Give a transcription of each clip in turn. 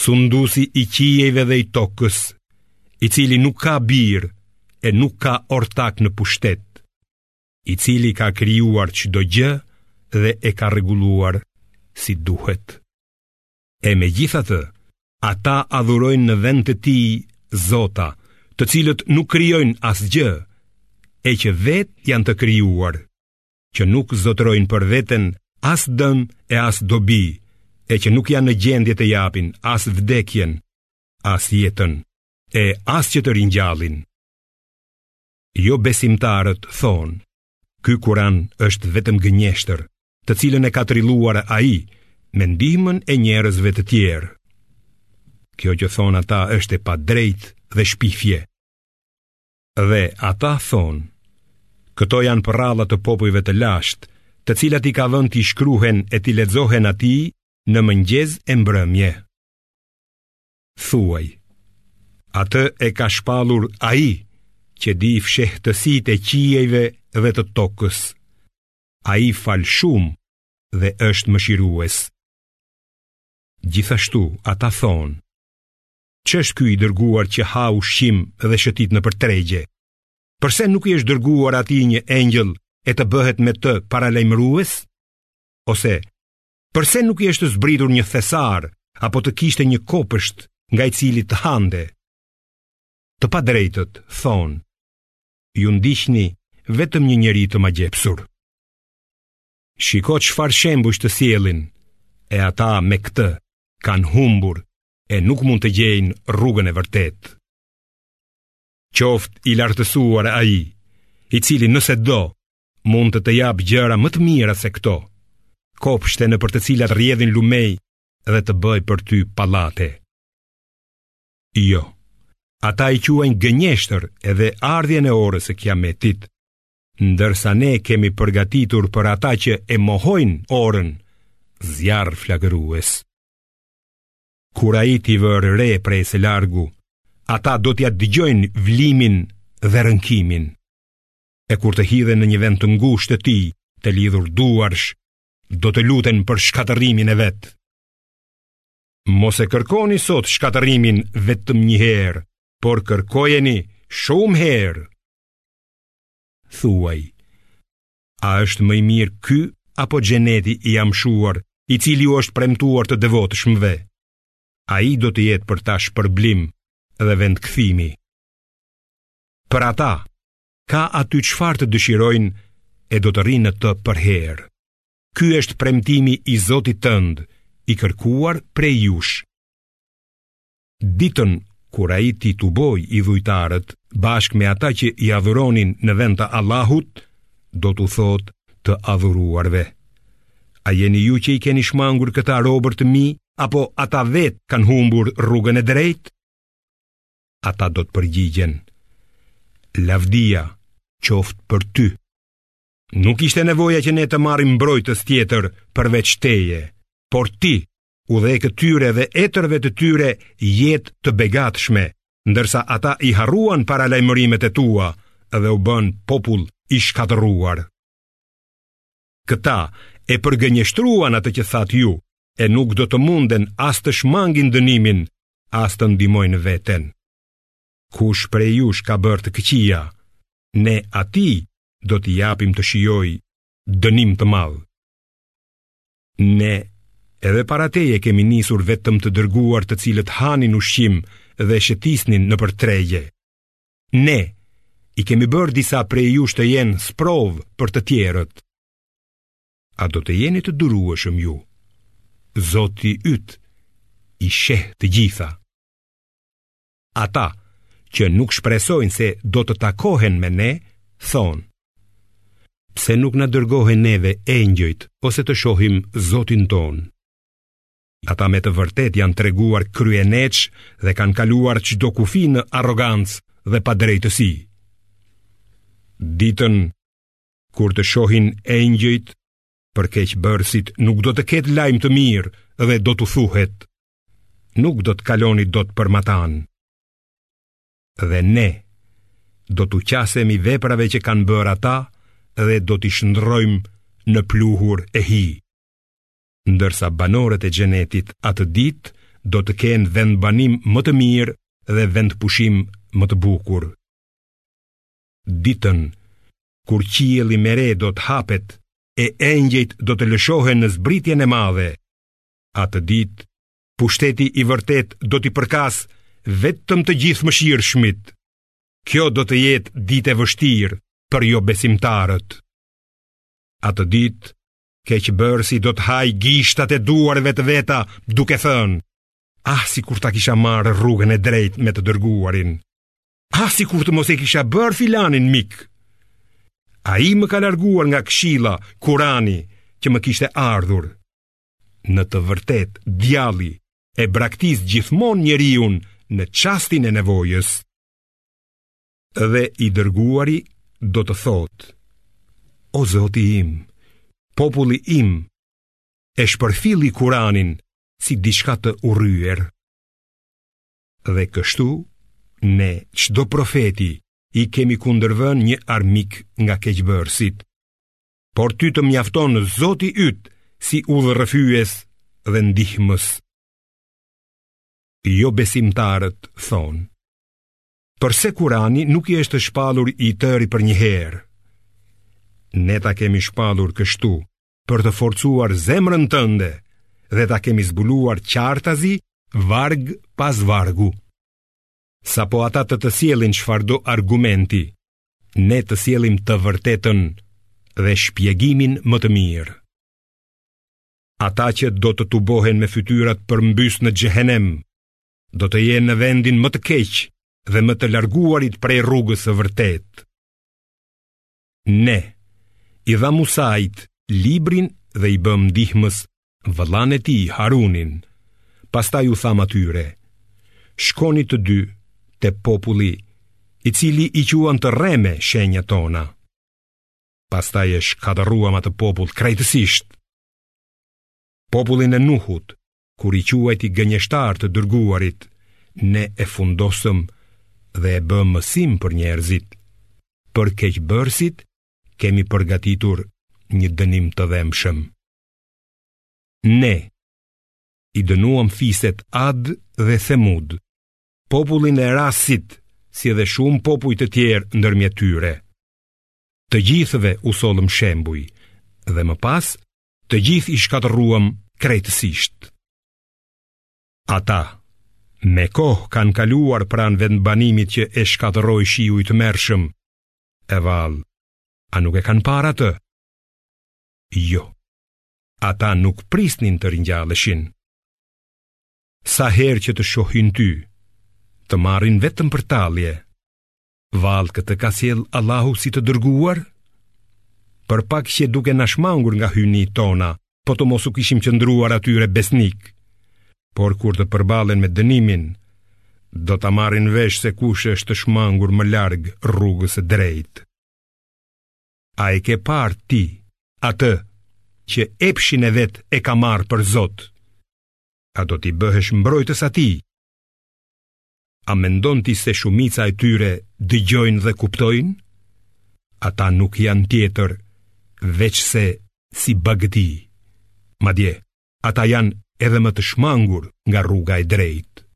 sunduesi i qiejve dhe i tokës, i cili nuk ka bir e nuk ka ortak në pushtet, i cili ka krijuar çdo gjë dhe e ka rregulluar si duhet. E megjithatë, ata adhurojnë në vend të tij zota, të cilët nuk krijojnë asgjë, e që vetë janë të krijuar. që nuk zotërojnë për veten as dëm e as dobi, e që nuk janë në gjendje të japin as vdekjen, as jetën, e as që të ringjallin. Jobesimtarët thonë, ky kuran është vetëm gënjeshtër, të cilën e ka trilluar ai, me ndihmën e njerëzve të tjerë. Kjo që thonë ata është e padrejtë dhe shpifje. Dhe ata thonë, këto janë përralla të popujve të lashtë, të cilat i ka vënë t'i shkruhen e t'i lexohen atij në mëngjes e mbrëmje. Thuaj, atë e ka shpallur ai që di fshehtësitë e qiejve dhe të tokës. Ai fal shumë dhe është mëshirues. Gjithashtu ata thonë, Ç'është ky i dërguar që ha ushqim dhe shëtit nëpër tregje? Përse nuk i është dërguar atij një engjëll e të bëhet me të paralajmërues? Ose përse nuk i është zbritur një thesar apo të kishte një kopësht nga i cili të hante? Të padrejtët thonë: Ju ndiqni vetëm një njeri të magjepsur. Shiko çfarë shembujsh të sjellin, e ata me këtë kanë humbur e nuk mund të gjejnë rrugën e vërtetë. Qoftë i lartësuar ai, i cili nëse do, mund të të japë gjëra më të mira se këto, kopshte nëpër të cilat rrjedhin lumenj dhe të bëjë për ty pallate. Jo, ata e quajnë gënjeshtër edhe ardhjen e orës së kiametit, ndërsa ne kemi përgatitur për ata që e mohojnë orën zjarr flagërues. Kur ai t'i vërë re prej së largu, ata do t'ia dëgjojnë vlimin dhe rënkimin. E kur të hidhen në një vend të ngushtë të tij, të lidhur duarsh, do të luten për shkatërrimin e vet. Mos e kërkoni sot shkatërrimin vetëm një herë, por kërkojeni shumë herë. Thuaj, A është më i mirë ky apo xheneti i amshuar, i cili u është premtuar të devotshmëve? Ai do të jetë për ta shpërblim dhe vendkthimi. Për ata ka aty çfarë të dëshirojnë e do të rrinë në të përherë. Ky është premtimi i Zotit tënd, i kërkuar prej jush. Ditën kur ai t'i tubojë idhujtarët bashkë me ata që i adhuronin në vend të Allahut, do t'u thotë të adhuruarve. A jeni ju që i keni shmangur këta robër të mi, apo ata vetë kanë humbur rrugën e drejtë? Ata do të përgjigjen, lavdia qoftë për ty. Nuk ishte nevoja që ne të marrim mbrojtës tjetër përveç teje, por ti u dhe këtyre dhe etërve të tyre jetë të begatshme, ndërsa ata i harruan paralajmërimet e tua dhe u bënë popull i shkatërruar. Këta e përgënjeshtruan atë që thatë ju, e nuk do të munden as të shmangin dënimin, as të ndihmojnë veten. Kush prej jush ka bërë të këqija, ne atij do t'i japim të shijojë dënim të madh. Ne edhe para teje kemi nisur vetëm të dërguar të cilët hanin ushqim dhe shëtisnin nëpër tregje. Ne i kemi bërë disa prej jush të jenë sprovë për të tjerët. A do të jeni të durueshëm ju? Zoti yt i sheh të gjitha. Ata që nuk shpresojnë se do të takohen me ne, thonë, pse nuk na dërgohen neve engjëjt ose të shohim Zotin tonë. Ata me të vërtetë janë treguar kryeneçë dhe kanë kaluar çdo kufi në arrogancë dhe padrejtësi. Ditën, kur të shohin engjëjt, për keqbërësit nuk do të ketë lajm të mirë dhe do t'u thuhet, nuk do të kaloni dot përmatanë. Dhe ne do t'u qasemi veprave që kanë bërë ata dhe do t'i shndërrojmë në pluhur e hi. Ndërsa banorët e xhenetit atë ditë do të kenë vendbanim më të mirë dhe vendpushim më të bukur. Ditën kur qielli me re do të hapet e engjëjt do të lëshohen në zbritjen e madhe, Atë ditë, pushteti i vërtetë do t'i përkas vetëm të Gjithëmëshirshmit. Kjo do të jetë ditë e vështirë për jobesimtarët. Atë ditë, keqbërësi do të hajë gishtat e duarve të veta duke thënë, ah sikur ta kisha marrë rrugën e drejtë me të dërguarin, ah sikur të mos e kisha bërë filanin mik. Ai më ka larguar nga këshilla, Kurani, që më kishte ardhur. Në të vërtetë, djalli e braktis gjithmonë njeriun në çastin e nevojës. Dhe i dërguari do të thotë, o Zoti im, populli im, e shpërfilli Kuranin si diçka të urryer. Dhe kështu, ne çdo profeti i kemi kundërvënë një armik nga keqbërësit. por ty të mjafton Zoti yt si udhërrëfyes dhe ndihmës. Jobesimtarët thonë, përse Kurani nuk i është shpallur i tëri përnjëherë? Ne ta kemi shpallur kështu, për të forcuar zemrën tënde dhe ta kemi zbuluar qartazi varg pas vargu. Sapo ata të të sjellin çfarëdo argumenti, ne të sjellim të vërtetën dhe shpjegimin më të mirë. Ata që do të tubohen me fytyrat përmbys në xhehenem, do të jenë në vendin më të keq dhe më të larguarit prej rrugës së vërtetë. Ne, i dhamë Musait librin dhe i bëmë ndihmës vëllanë e tij Harunin, pastaj u thamë atyre, shkoni të dy te populli i cili i quan të rreme shenjat tona. Pastaj e shkatërruam atë popull krejtësisht. Popullin e Nuhut kur i quajti gënjeshtar të dërguarit, ne e fundosëm dhe e bëmë mësim për njerëzit. Për keqbërësit kemi përgatitur një dënim të dhembshëm. Ne i dënuam fiset Ad dhe Themud, popullin e Rasit, si edhe shumë popuj të tjerë ndërmjet tyre. Të gjithëve u sollëm shembuj dhe më pas të gjithë i shkatërruam krejtësisht. Ata, me kohë kanë kaluar pranë vendbanimit që e shkatërroi shiu i tmerrshëm, e vallë, a nuk e kanë parë atë? Jo, ata nuk prisnin të ringjalleshin. Sa herë që të shohin ty, të marrin vetëm për tallje, Vallë këtë ka sjellë Allahu si të dërguar? Për pak qe duke na shmangur nga hyjnitë tona, po të mos u kishim qëndruar atyre besnikë. Por kur të përballen me dënimin, do ta marrin vesh se kush është shmangur më larg rrugës së drejtë. A e ke parë ti atë që epshin e vet e ka marrë për Zot? A do t'i bëhesh mbrojtës atij? A mendon ti se shumica e tyre dëgjojnë dhe kuptojnë? Ata nuk janë tjetër veçse si bagëti. Madje, ata janë edhe më të shmangur nga rruga e drejtë.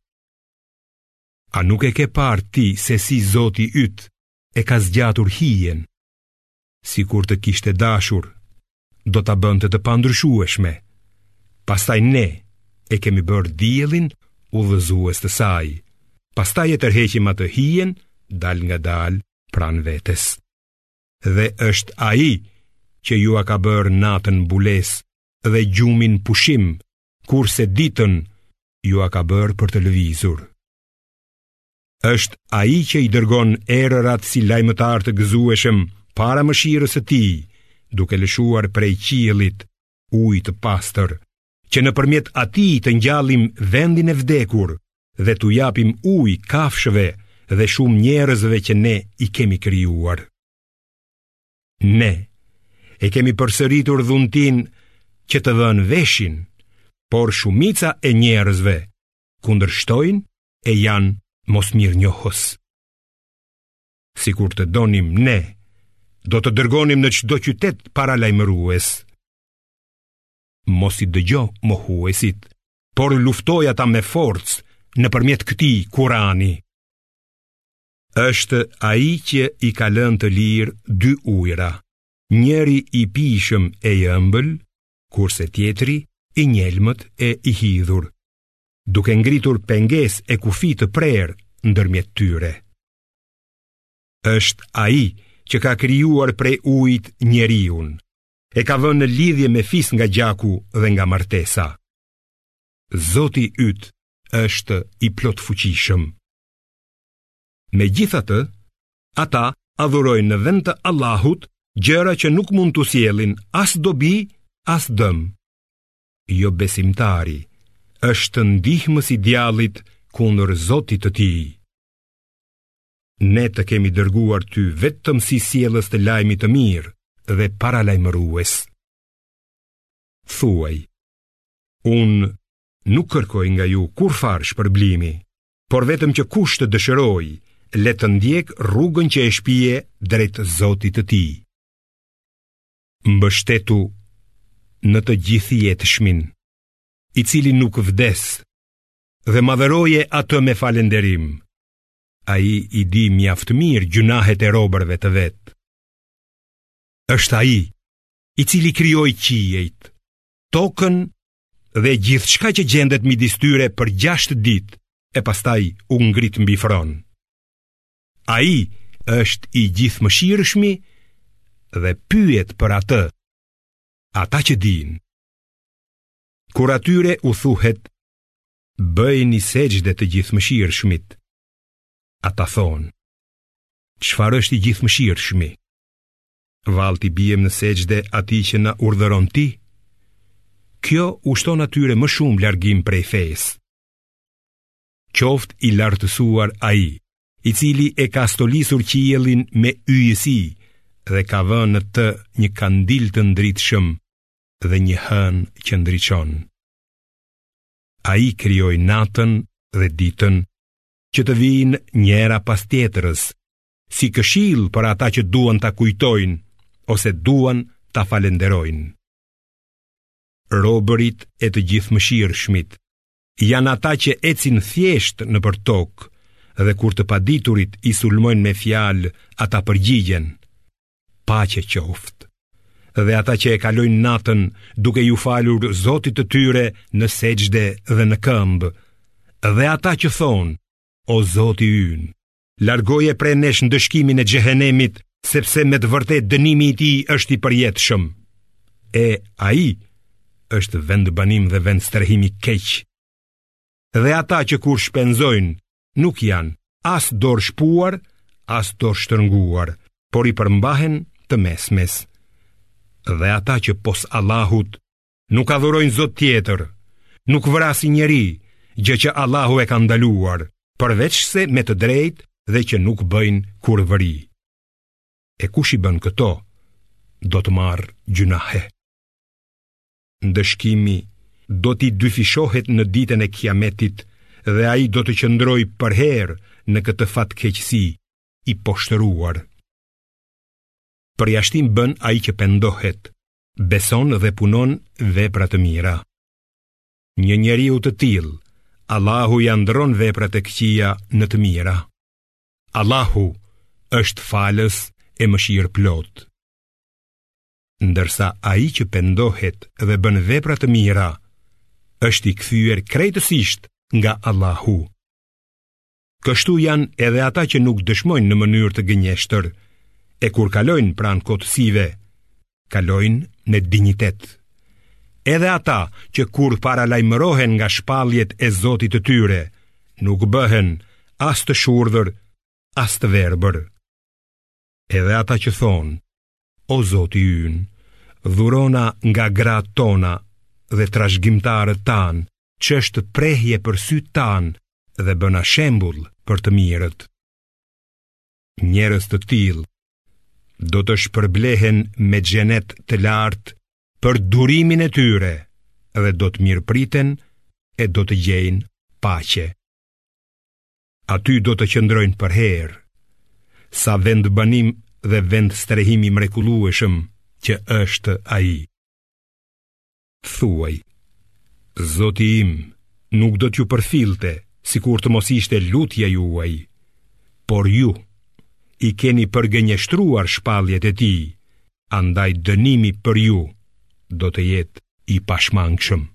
A nuk e ke parë ti se si Zoti yt e ka zgjatur hijen? sikur të kishte dashur, do ta bënte të pandryshueshme. Pastaj ne e kemi bërë diellin udhëzues të saj. Pastaj e tërheqim atë hije, dalëngadalë, pranë vetes. Dhe është ai që jua ka bërë natën mbulesë dhe gjumin pushim, kurse ditën jua ka bërë për të lëvizur. është ai që i dërgon erërat si lajmëtarë të gëzueshëm para mëshirës së tij, duke lëshuar prej qiellit ujë të pastër, që nëpërmjet atij të ngjallim vendin e vdekur dhe t'u japim ujë kafshëve dhe shumë njerëzve që ne i kemi krijuar. Ne e kemi përsëritur dhuntinë që të vënë veshin, por shumica e njerëzve kundërshtojnë e janë mosmirënjohës. Sikur të donim ne, do të dërgonim në çdo qytet paralajmërues. Mos i dëgjo mohuesit, por luftoji ata me forcë nëpërmjet këtij Kurani. Është ai që i ka lënë të lirë dy ujëra, njëri i pijshëm e i ëmbël, kurse tjetri i njelmët e i hidhur, duke ngritur pengesë e kufi të prerë ndërmjet tyre. Është ai që ka krijuar prej ujit njeriun, e ka vënë në lidhje me fis nga gjaku dhe nga martesa. Zoti yt është i plotfuqishëm. Megjithatë, ata adhurojnë në vend të Allahut gjëra që nuk mund t'u sjellin as dobi, as dëm. jobesimtari, është ndihmës i djallit kundër Zotit të tij. Ne të kemi dërguar ty vetëm si sjellës të lajmit të mirë dhe paralajmërues. Thuaj, unë nuk kërkoj nga ju kurrfarë shpërblimi, por vetëm që kush të dëshirojë, le të ndjekë rrugën që e shpie drejt Zotit të tij. mbështetu në të Gjithëjetshmin, i cili nuk vdes, dhe madhëroje atë me falënderim. Ai i di mjaft mirë gjynahet e robërve të vet. Është ai, i cili krijoi qiejt, tokën dhe gjithçka që gjendet midis tyre për gjashtë ditë e pastaj u ngrit mbi fron. Ai është i Gjithëmëshirshmi dhe pyet për atë, ata që dinë. Kur atyre u thuhet, bëjini sexhde të Gjithëmëshirshmit, ata thonë, çfarë është i Gjithëmëshirshmi? Vallë t'i biem në sexhde atij që na urdhëron ti? Kjo u shton atyre më shumë largim prej fesë. Qoftë i lartësuar ai, i cili e ka stolisur qiellin me yjësi dhe ka vënë në të një kandil të ndritshëm dhe një hënë që ndriçon. Ai krijoi natën dhe ditën që të vijnë njëra pas tjetrës, si këshillë për ata që duan ta kujtojnë ose duan ta falënderojnë. Robërit e të Gjithëmëshirshmit, janë ata që ecin thjesht nëpër tokë dhe kur të paditurit i sulmojnë me fjalë, ata përgjigjen, paqe qoftë. Dhe ata që e kalojnë natën duke iu falur zotit të tyre në sexhde dhe në këmbë, dhe ata që thonë, o zoti ynë, Largoje prej nesh ndëshkimin e xhehenemit, sepse me të vërtetë dënimi i tij është i përjetshëm. E ai është vendbanim dhe vendstrehim i keq. Dhe ata që kur shpenzojnë nuk janë as dorëshpuar, as dorështrënguar, por i përmbahen të mesmes. Dhe ata që pos Allahut nuk adhurojnë zot tjetër, nuk vrasin njeri, gjë që Allahu e ka ndaluar, përveçse me të drejtë dhe që nuk bëjnë kurvëri. E kush i bën këto, do të marrë gjynahe. Ndëshkimi do t'i dyfishohet në ditën e kiametit dhe ai do të qëndrojë përherë në këtë fatkeqësi i poshtëruar. Përjashtim bën ai që pendohet, beson dhe punon vepra të mira. Një njeriu të tillë, Allahu ia ndërron veprat e këqija në të mira. Allahu është falës e mëshirëplotë. Ndërsa ai që pendohet dhe bën vepra të mira, është i kthyer krejtësisht nga Allahu. Kështu janë edhe ata që nuk dëshmojnë në mënyrë të gënjeshtër, e kur kalojnë pranë kotësive, kalojnë me dinjitet. Edhe ata që kur paralajmërohen nga shpalljet e Zotit të tyre, nuk bëhen as të shurdhër, as të verbër. Edhe ata që thonë, o Zoti ynë, dhurona nga gratë tona dhe trashëgimtarët tanë, ç'është prehje për sytë tanë dhe bëna shembull për të mirët. Njerëz të tillë, do të shpërblehen me xhenet të lartë për durimin e tyre dhe do të mirëpriten e do të gjejnë paqe. Aty do të qëndrojnë përherë, sa vendbanim dhe vendstrehim i mrekullueshëm që është ai. Thuaj, Zoti im nuk do t'ju përfillte, sikur të mos ishte lutja juaj, por ju i keni përgënjeshtruar shpalljet e tij, andaj dënimi për ju do të jetë i pashmangshëm.